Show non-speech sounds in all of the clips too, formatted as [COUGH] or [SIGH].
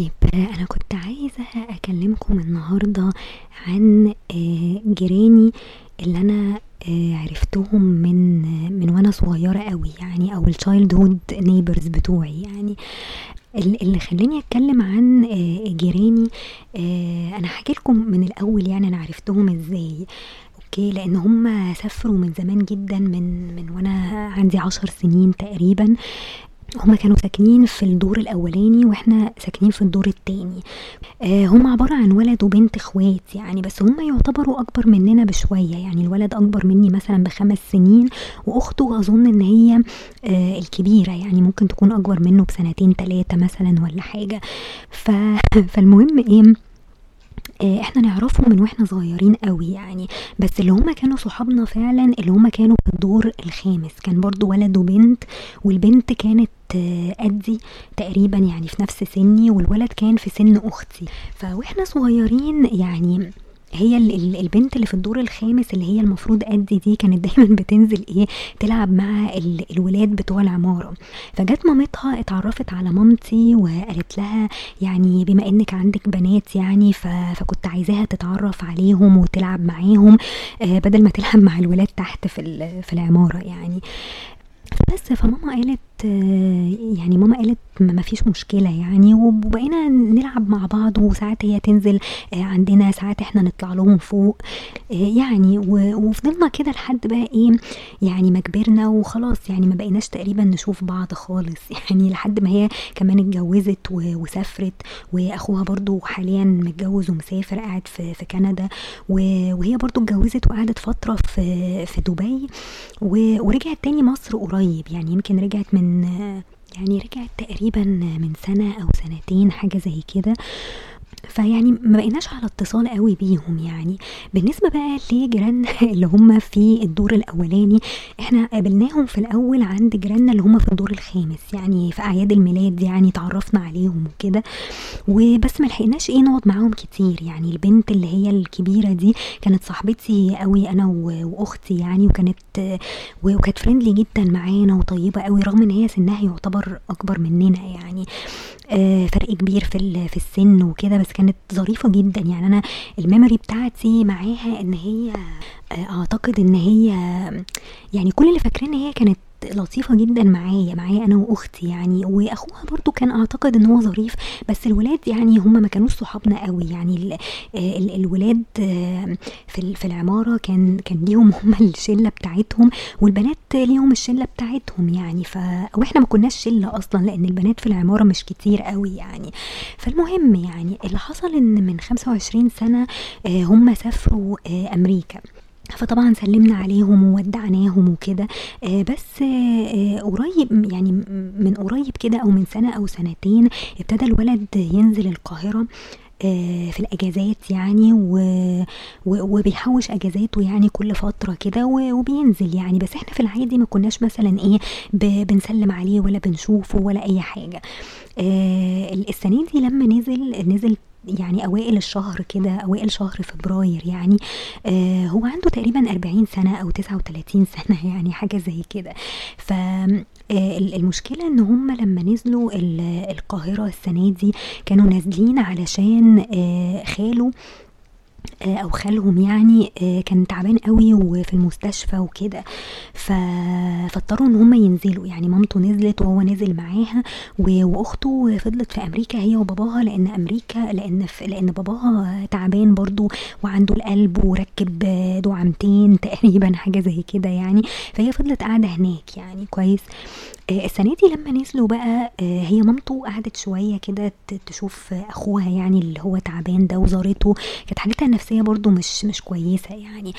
طيب أنا كنت عايزة أكلمكم النهاردة عن آه، جيراني اللي أنا آه، عرفتهم من من وأنا صغيرة أوي يعني أو الchildhood neighbors بتوعي يعني ال- اللي خلاني أتكلم عن آه، جيراني أنا هاحكي لكم من الأول يعني أنا عرفتهم إزاي. أوكي؟ لأن هم سافروا من زمان جدا من من وأنا عندي عشر سنين تقريبا. هما كانوا ساكنين في الدور الأولاني وإحنا ساكنين في الدور التاني. آه هما عبارة عن ولد وبنت إخوات يعني بس هما يعتبروا أكبر مننا بشوية يعني. الولد أكبر مني مثلا بخمس سنين وأخته أظن إن هي آه الكبيرة يعني ممكن تكون أكبر منه بسنتين تلاتة مثلا ولا حاجة. ف... [LAUGHS] فالمهم إيه آه، إحنا نعرفهم من وإحنا صغيرين قوي يعني. بس اللي هما كانوا صحابنا فعلا اللي هما كانوا في الدور الخامس. كان برضو ولد وبنت والبنت كانت قدي تقريبا يعني في نفس سني والولد كان في سن أختي فوإحنا صغيرين يعني هي ال- ال- البنت اللي في الدور الخامس اللي هي المفروض قدي دي كانت دايما [LAUGHS] بتنزل إيه تلعب مع ال- الولاد بتوع العمارة فجت مامتها اتعرفت على مامتي وقالت لها يعني بما إنك عندك بنات يعني. فكنت عايزاها تتعرف عليهم وتلعب معاهم آه، بدل ما تلعب مع الولاد تحت في ال- في العمارة يعني بس فماما قالت يعني ماما قالت ما فيش مشكلة يعني وبقينا نلعب مع بعض وساعات هي تنزل آه، عندنا ساعات إحنا نطلع لهم فوق آه، يعني وفضلنا كده لحد بقى إيه يعني ما كبرنا وخلاص يعني ما بقيناش تقريبا نشوف بعض خالص. [LAUGHS] يعني لحد ما هي كمان اتجوزت وسافرت واخوها برضو حاليا متجوز ومسافر قاعد في في كندا وهي برضو اتجوزت وقعدت فترة في في دبي ورجعت تاني مصر قريب يعني يمكن رجعت من يعني رجعت تقريبا من سنة أو سنتين حاجة زي كده. فيعني ما بقيناش على اتصال قوي بيهم يعني. بالنسبة بقى لجيراننا [LAUGHS] اللي هم في الدور الأولاني إحنا قابلناهم في الأول عند جيراننا اللي هم في الدور الخامس يعني في أعياد الميلاد يعني تعرفنا عليهم وكده. وبس ما لحقناش إيه نقعد معاهم كتير يعني. البنت اللي هي الكبيرة دي كانت صاحبتي قوي أنا و- وأختي يعني وكانت وكانت friendly جدا معانا وطيبة قوي رغم إن هي سنها يعتبر أكبر مننا يعني. فرق كبير في في السن وكده بس كانت ظريفة جدا. يعني أنا ال memory بتاعتي معاها إن هي آه، أعتقد إن هي يعني كل اللي فاكراه إن هي كانت لطيفة جدا معايا معايا أنا وأختي يعني وأخوها برضو كان أعتقد إن هو ظريف بس الولاد يعني هم ما كانوش صحابنا قوي. يعني ال ال الولاد آه، في في العمارة كان كان ليهم هم الشلة بتاعتهم والبنات ليهم الشلة بتاعتهم يعني. ف وإحنا ما كناش شلة أصلا لأن البنات في العمارة مش كتير قوي يعني. فالمهم يعني اللي حصل إن من 25 سنة آه، هم سافروا آه، أمريكا. فطبعا سلمنا عليهم وودعناهم وكده آه، بس آه، آه، قريب يعني من قريب كده أو من سنة أو سنتين ابتدى الولد ينزل القاهرة آه، في الأجازات يعني. وبيحوش أجازاته يعني كل فترة كده. وبينزل يعني بس إحنا في العادي ما كناش مثلا إيه. بنسلم عليه ولا بنشوفه ولا أي حاجة آه، السنة دي لما نزل نزل يعني أوائل الشهر كده أوائل شهر فبراير يعني آه هو عنده تقريبا 40 سنة أو 39 سنة [LAUGHS] يعني حاجة زي كده. ف آه، ال- المشكلة إن هم لما نزلوا ال- القاهرة السنة دي كانوا نازلين علشان آه، خاله أو خالهم يعني آه، كان تعبان قوي وفي المستشفى وكده. فاضطروا إن هم ينزلوا يعني مامته نزلت وهو نزل معاها. وأخته فضلت في أمريكا هي وباباها لأن أمريكا لأن. لأن باباها تعبان برضو وعنده القلب وركب آه، دعامتين [LAUGHS] تقريبا حاجة زي كده يعني فهي فضلت قاعدة هناك يعني كويس آه، السنة دي لما نزلوا بقى آه، هي مامته قعدت شوية كده تشوف آه، أخوها يعني اللي هو تعبان ده وزارته كانت حالتها النفسية برضو مش مش كويسة يعني.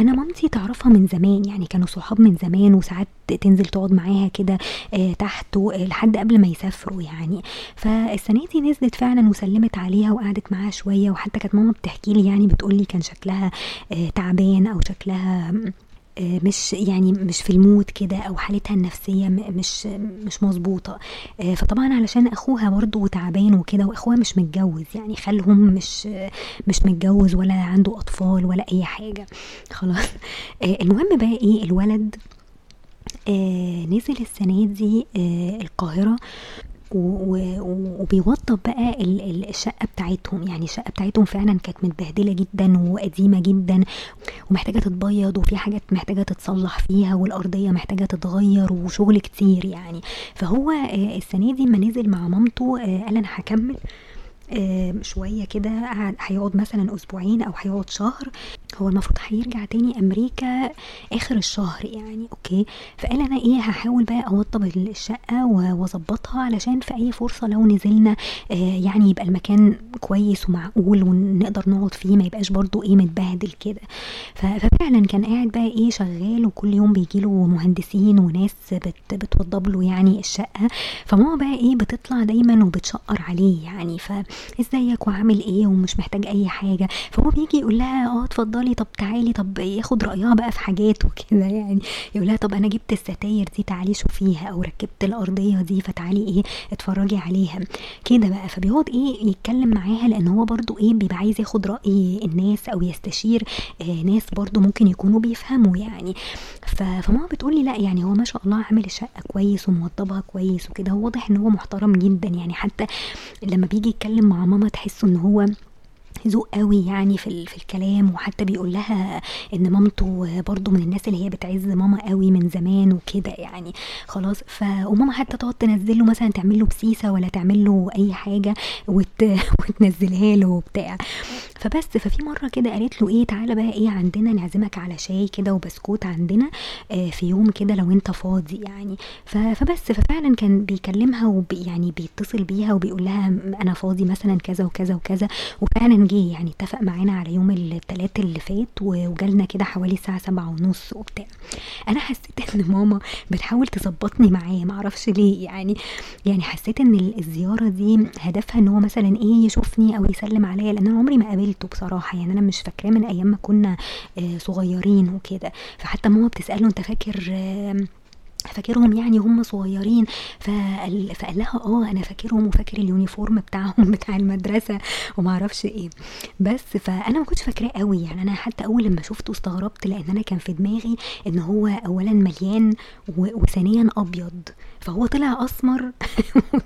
أنا مامتي تعرفها من زمان يعني كانوا صحاب من زمان وساعات تنزل تقعد معاها كده آه، تحت آه، لحد قبل ما يسافروا يعني. فالسنة دي نزلت فعلا وسلمت عليها وقعدت معاها شوية وحتى كانت ماما بتحكي لي يعني بتقول لي كان شكلها آه، تعبان أو شكلها مش يعني مش في المود كده أو حالتها النفسية مش مش مظبوطة. آه، فطبعا علشان أخوها برضو تعبان وكده وأخوها مش متجوز يعني خالهم مش آه، مش متجوز ولا عنده أطفال ولا أي حاجة. خلاص. آه، المهم بقى إيه؟ الولد آه، نزل السنة دي آه، القاهرة. وبيوضب بقى الشقة بتاعتهم. يعني الشقة بتاعتهم فعلا كانت متبهدلة جدا وقديمة جدا ومحتاجة تتبيض وفي حاجات محتاجة تتصلح فيها والأرضية محتاجة تتغير وشغل كتير يعني. فهو آه، السنة دي ما نزل مع مامته آه، قال أنا هكمل. شوية كده هيقعد مثلا أسبوعين أو هيقعد شهر. هو المفروض هيرجع تاني أمريكا آخر الشهر يعني أوكي. فقال أنا إيه هحاول بقى أوضب الشقة وأظبطها علشان في أي فرصة لو نزلنا آه يعني يبقى المكان كويس ومعقول ونقدر نقعد فيه ما يبقاش برضو إيه متبهدل كده. ففعلا كان قاعد بقى إيه شغال وكل يوم بيجيله مهندسين وناس بت بتوضب له يعني الشقة. فماما بقى إيه بتطلع دايما وبتشقر عليه يعني. ف ازيك وعامل إيه ومش محتاج اي حاجة؟ فهو بيجي يقول لها آه اتفضلي طب تعالي طب ياخد رأيها بقى في حاجات وكده يعني. يقول لها طب أنا جبت الستاير دي تعالي شوفيها. أو ركبت الأرضية دي فتعالي إيه اتفرجي عليها. كده بقى فبيقعد إيه يتكلم معاها لأن هو برضو إيه بيبقى عايز ياخد رأي الناس أو يستشير آه ناس برضو ممكن يكونوا بيفهموا يعني. فماما بتقولي لا يعني هو ما شاء الله عامل الشقة كويس وموضبها كويس وكده. هو واضح إن هو محترم جدا يعني حتى لما بيجي يتكلم مع ماما تحسوا إن هو ذوق قوي يعني في, في الكلام وحتى بيقول لها إن مامته برضو من الناس اللي هي بتعز ماما قوي من زمان وكده يعني. خلاص ف وماما حتى تقعد تنزل له مثلا تعمل له بسيسة ولا تعمل له أي حاجة وت... [LAUGHS] وتنزلها له وبتاع. فبس ففي مرة كده قالت له إيه تعالى بقى إيه عندنا نعزمك على شاي كده وبسكوت عندنا آه في يوم كده لو أنت فاضي يعني. فبس ففعلا كان بيكلمها وبي يعني بيتصل بيها وبيقول لها أنا فاضي مثلا كذا وكذا وكذا. وفعلا جه يعني اتفق معانا على يوم التلات اللي فات وجالنا كده حوالي الساعة سبعة ونص وبتاع. أنا حسيت إن ماما بتحاول تظبطني معاه معرفش ليه يعني يعني حسيت إن الزيارة دي هدفها إن هو مثلا إيه يشوفني أو يسلم عليا لأن أنا عمري ما قابلته بصراحة. يعني أنا مش فاكراه من أيام ما كنا آه، صغيرين وكده. فحتى ماما بتسأله أنت فاكر فاكرهم يعني هم صغيرين؟ فقال, فقال لها آه أنا فاكرهم وفاكر اليونيفورم بتاعهم [LAUGHS] بتاع المدرسة. وما أعرفش إيه. بس فأنا ما كنتش فاكراه قوي. يعني أنا حتى أول لما شفته استغربت لأن أنا كان في دماغي إن هو اولا مليان وثانيا أبيض. فهو طلع أسمر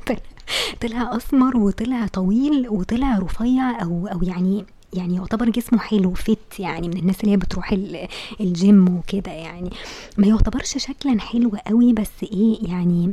[LAUGHS] طلع أسمر وطلع طويل وطلع رفيع أو أو يعني يعني يعتبر جسمه حلو فت يعني من الناس اللي هي بتروح الجيم وكده يعني. ما يعتبرش شكلا حلو قوي بس إيه يعني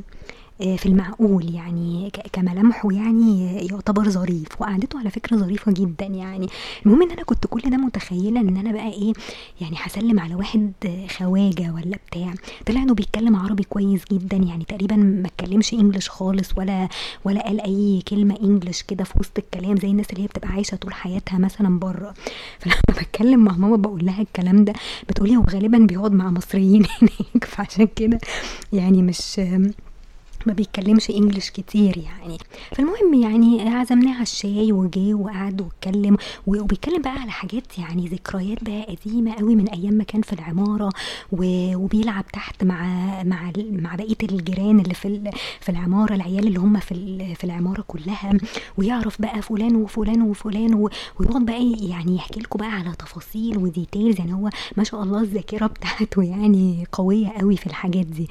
في المعقول يعني كملامحه يعني يعتبر ظريف وقعدته على فكرة ظريفة جدا يعني. المهم إن أنا كنت كل ده متخيله إن أنا بقى إيه يعني هسلم على واحد خواجة ولا بتاع. طلع إنه بيتكلم عربي كويس جدا يعني تقريبا ما اتكلمش انجلش خالص ولا ولا قال أي كلمة انجلش كده في وسط الكلام زي الناس اللي هي بتبقى عايشة طول حياتها مثلا بره. [LAUGHS] فلما بتكلم مع ماما بقول لها الكلام ده بتقولي هو غالبا بيقعد مع مصريين [LAUGHS] هناك. فعشان كده يعني مش ما بيتكلمش انجلش كتير يعني. فالمهم يعني عزمناه على الشاي وجه وقعد واتكلم وبيتكلم بقى على حاجات يعني ذكريات بقى قديمة قوي من أيام ما كان في العمارة وبيلعب تحت مع مع مع بقية الجيران اللي في في العمارة العيال اللي هم في في العمارة كلها ويعرف بقى فلان وفلان وفلان ويقعد بقى يعني يحكي لكم بقى على تفاصيل وديتيلز يعني هو ما شاء الله الذاكرة بتاعته يعني قوية قوي في الحاجات دي.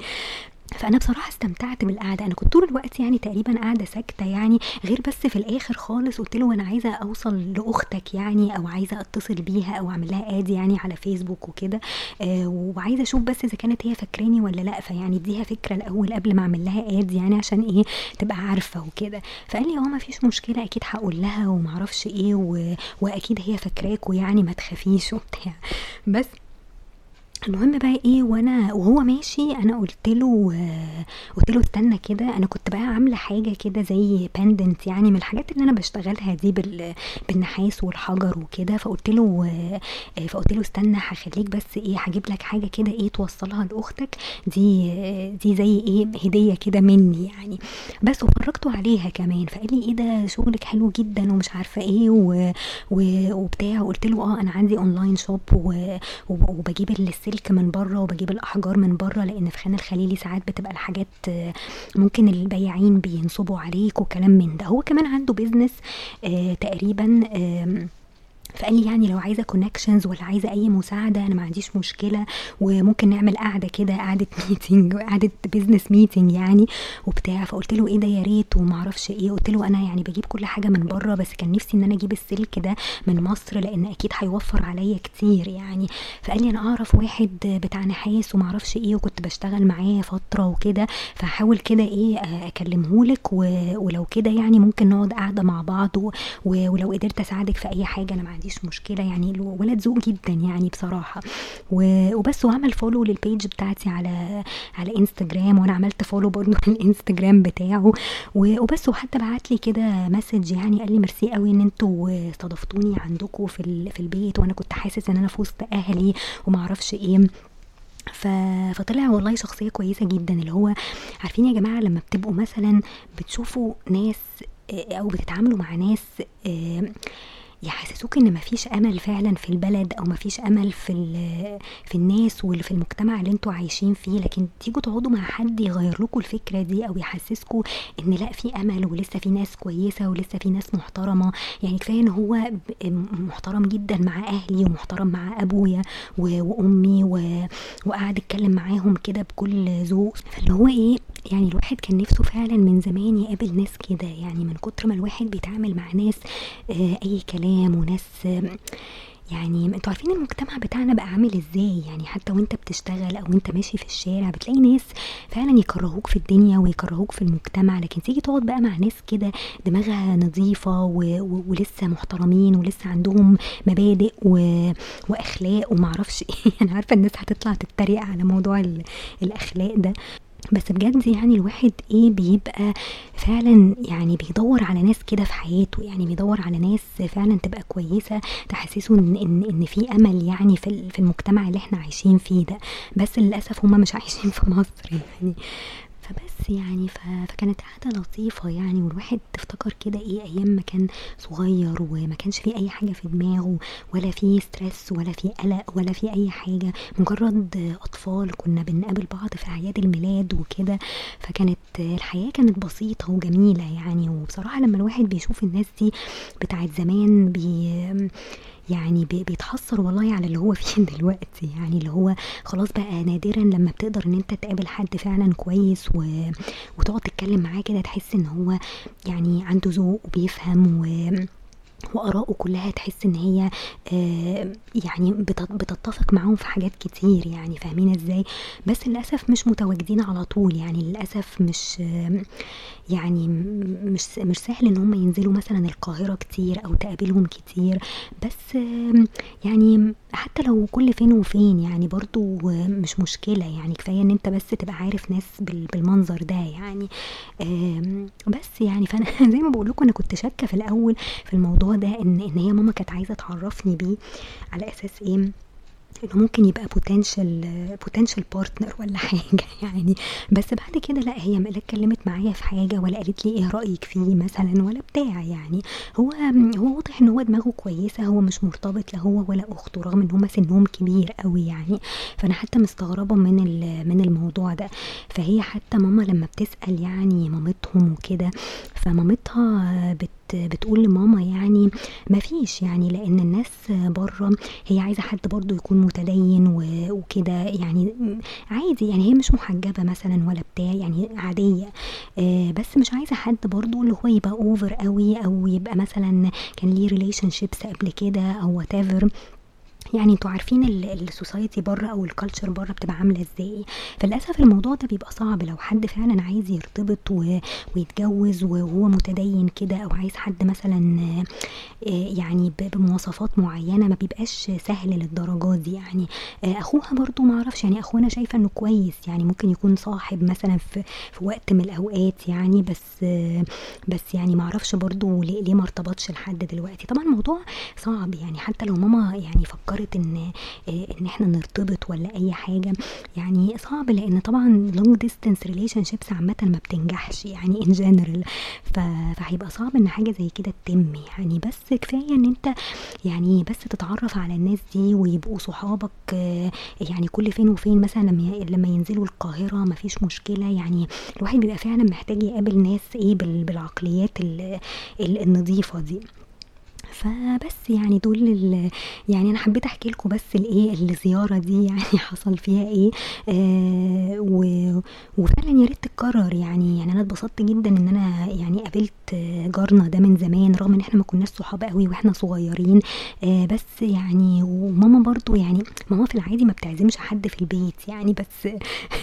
فأنا بصراحة استمتعت بالقعدة. أنا كنت طول الوقت يعني تقريبا قاعدة ساكتة يعني غير بس في الآخر خالص قلت له أنا عايزة أوصل لأختك يعني أو عايزة أتصل بيها أو أعمل لها ادي يعني على فيسبوك وكده. آه وعايزة أشوف بس إذا كانت هي فاكراني ولا لأ. فيعني اديها فكرة الأول قبل ما أعمل لها ادي يعني عشان إيه تبقى عارفة وكده. فقال لي أه ما فيش مشكلة أكيد هقول لها ومعرفش إيه و... وأكيد هي فاكراك ويعني ما تخافيش. [LAUGHS] وبتاع. بس المهم بقى إيه وأنا وهو ماشي أنا قلت له قلت له استنى كده أنا كنت بقى عاملة حاجة كده زي بندنت يعني من الحاجات اللي أنا بشتغلها دي بالنحاس والحجر وكده فقلت له فقلت له استنى هخليك بس إيه هجيب لك حاجة كده إيه توصلها لأختك دي دي زي إيه هدية كده مني يعني. بس وفرجته عليها كمان فقال لي إيه ده شغلك حلو جدا ومش عارفة إيه وبتاع. وقلت له آه أنا عندي online shop وبجيب السلك السلك من بره وبجيب الأحجار من بره لأن في خان الخليلي ساعات بتبقى الحاجات ممكن البياعين بينصبوا عليك وكلام من ده. هو كمان عنده business آه تقريبا آه فقال لي يعني لو عايزة connections ولا عايزة أي مساعدة أنا ما عنديش مشكلة. وممكن نعمل قعدة كده قعدة meeting قعدة business meeting يعني وبتاع. فقلت له إيه ده يا ريت وما أعرفش إيه. قلت له أنا يعني بجيب كل حاجة من بره بس كان نفسي إن أنا أجيب السلك ده من مصر لأن أكيد هيوفر عليا كتير يعني. فقال لي أنا أعرف واحد بتاع نحاس وما أعرفش إيه وكنت بشتغل معاه فترة وكده. فهحاول كده إيه أكلمهولك ولو كده يعني ممكن نقعد قاعدة مع بعض ولو قدرت أساعدك في أي حاجة أنا ما عنديش مشكلة يعني ولد ذوق جدا يعني بصراحة وبس وعمل follow لل page بتاعتي على على انستجرام وأنا عملت follow برضه [LAUGHS] الإنستجرام بتاعه وبس وحتى بعت لي كده message يعني قال لي ميرسي قوي إن أنتوا استضفتوني عندكم في في البيت وأنا كنت حاسس إن أنا في وسط أهلي وما أعرفش إيه. فطلع والله شخصية كويسة جدا اللي هو عارفين يا جماعة لما بتبقوا مثلا بتشوفوا ناس أو بتتعاملوا مع ناس يحسسوك إن مفيش أمل فعلا في البلد أو مفيش أمل في في الناس واللي في المجتمع اللي أنتوا عايشين فيه لكن تيجوا تقعدوا مع حد يغير لكم الفكرة دي أو يحسسكم إن لأ في أمل ولسه في ناس كويسة ولسه في ناس محترمة. يعني كفاية إن هو محترم جدا مع أهلي ومحترم مع أبويا وأمي وقعد اتكلم معاهم كده بكل ذوق. فاللي هو إيه؟ يعني الواحد كان نفسه فعلا من زمان يقابل ناس كده يعني من كتر ما الواحد بيتعامل مع ناس آه أي كلام وناس يعني أنتوا عارفين المجتمع بتاعنا بقى عامل إزاي؟ يعني حتى وأنت بتشتغل أو انت ماشي في الشارع بتلاقي ناس فعلا يكرهوك في الدنيا ويكرهوك في المجتمع لكن تيجي تقعد بقى مع ناس كده دماغها نظيفة و... و... ولسه محترمين ولسه عندهم مبادئ و... وأخلاق ومعرفش إيه. [LAUGHS] أنا عارفة الناس هتطلع تتريق على موضوع ال... الأخلاق ده. بس بجد يعني الواحد إيه بيبقى فعلا يعني بيدور على ناس كده في حياته يعني بيدور على ناس فعلا تبقى كويسة تحسسه إن إن, إن في أمل يعني في في المجتمع اللي إحنا عايشين فيه ده. بس للأسف هما مش عايشين في مصر يعني. فبس يعني فكانت قعدة لطيفة يعني والواحد تفتكر كده إيه أيام ما كان صغير وما كانش فيه أي حاجة في دماغه ولا فيه stress ولا فيه قلق ولا فيه أي حاجة. مجرد أطفال كنا بنقابل بعض في أعياد الميلاد وكده فكانت الحياة كانت بسيطة وجميلة يعني. وبصراحة لما الواحد بيشوف الناس دي بتاعت زمان بي يعني بيتحسر والله على اللي هو [LAUGHS] فيه دلوقتي. يعني اللي هو خلاص بقى نادرا لما بتقدر إن أنت تقابل حد فعلا كويس و... وتقعد تتكلم معاه كده تحس إن هو يعني عنده ذوق وبيفهم و وآراءه كلها تحس إن هي آه يعني بتتفق معاهم في حاجات كتير يعني فاهمين إزاي؟ بس للأسف مش متواجدين على طول يعني للأسف مش يعني مش مش سهل إن هم ينزلوا مثلا القاهرة كتير أو تقابلهم كتير. بس يعني حتى لو كل فين وفين يعني برضو مش مشكلة يعني كفاية إن أنت بس تبقى عارف ناس بالمنظر ده يعني. بس يعني فأنا [LAUGHS] زي ما بقول لكم أنا كنت شاكة في الأول في الموضوع ده ان إن هي ماما كانت عايزة تعرفني بيه على أساس إيه؟ إنه ممكن يبقى potential potential partner ولا [LAUGHS] حاجة يعني. بس بعد كده لا هي لا اتكلمت معايا في حاجة ولا قالت لي إيه رأيك فيه مثلا ولا بتاع يعني. هو هو واضح إن هو دماغه كويسة هو مش مرتبط لا هو ولا أخته رغم إن هما سنهم كبير قوي يعني. فأنا حتى مستغربة من من الموضوع ده. فهي حتى ماما لما بتسأل يعني مامتهم وكده فمامتها بت بتقول لماما يعني ما فيش يعني لأن الناس بره هي عايزة حد برضو يكون متدين وكده يعني عادي يعني هي مش محجبة مثلا ولا بتاع يعني عادية. بس مش عايزة حد برضو اللي هو يبقى over قوي أو يبقى مثلا كان ليه relationships قبل كده أو what يعني أنتوا عارفين ال society بره أو ال culture بره بتبقى عاملة إزاي؟ فللأسف الموضوع ده بيبقى صعب. لو حد فعلا عايز يرتبط و... ويتجوز وهو متدين كده أو عايز حد مثلا يعني بمواصفات معينة ما بيبقاش سهل للدرجات دي يعني. أخوها برضو ما أعرفش يعني أنا شايفة إنه كويس يعني ممكن يكون صاحب مثلا في, في وقت من الأوقات يعني بس بس يعني ما أعرفش برضو ليه ما ارتبطش لحد دلوقتي. طبعا الموضوع صعب يعني حتى لو ماما يعني فكرت إن إن إحنا نرتبط ولا أي حاجة يعني صعب لأن طبعا long distance relationships عامة ما بتنجحش يعني in general فهيبقى صعب إن حاجة زي كده تتم يعني بس كفاية إن أنت يعني بس تتعرف على الناس دي ويبقوا صحابك يعني كل فين وفين مثلا لما ينزلوا القاهرة ما فيش مشكلة يعني الواحد بيبقى فعلا محتاج يقابل ناس إيه بالعقليات النظيفة دي. فبس يعني دول يعني أنا حبيت أحكي لكم بس الإيه الزيارة دي [LAUGHS] يعني حصل فيها إيه و وفعلًا يا ريت تتكرر. يعني يعني أنا اتبسطت جدًا إن أنا يعني قابلت جارنا ده من زمان رغم إن إحنا ما كناش صحاب أوي وإحنا صغيرين بس يعني وماما برضه يعني ماما في العادي ما بتعزمش حد في البيت يعني بس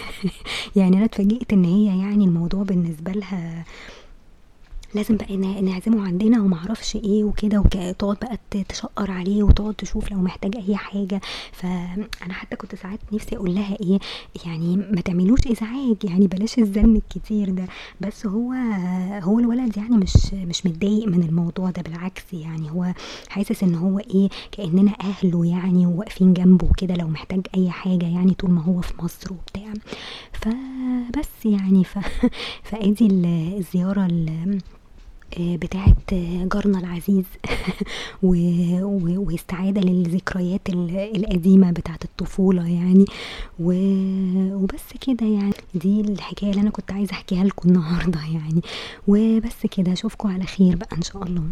[LAUGHS] يعني أنا اتفاجئت إن هي يعني الموضوع بالنسبة لها لازم بقى نعزمه عندنا وما أعرفش إيه وكده وك تقعد بقى تشقّر عليه وتقعد تشوف لو محتاج أي حاجة. فأنا حتى كنت ساعات نفسي أقول لها إيه يعني ما تعملوش إزعاج يعني بلاش الزن الكتير ده. بس هو هو الولد يعني مش مش متضايق من الموضوع ده بالعكس يعني هو حاسس إن هو إيه كأننا أهله يعني وواقفين جنبه وكده لو محتاج أي حاجة يعني طول ما هو في مصر وبتاع. فبس يعني ف [LAUGHS] فأدي ال الزيارة ال بتاعة جارنا العزيز. [LAUGHS] واستعادة للذكريات ال القديمة بتاعة الطفولة يعني. وبس كده يعني. دي الحكاية اللي أنا كنت عايزة أحكيها لكم النهاردة يعني. وبس كده أشوفكم على خير بقى إن شاء الله.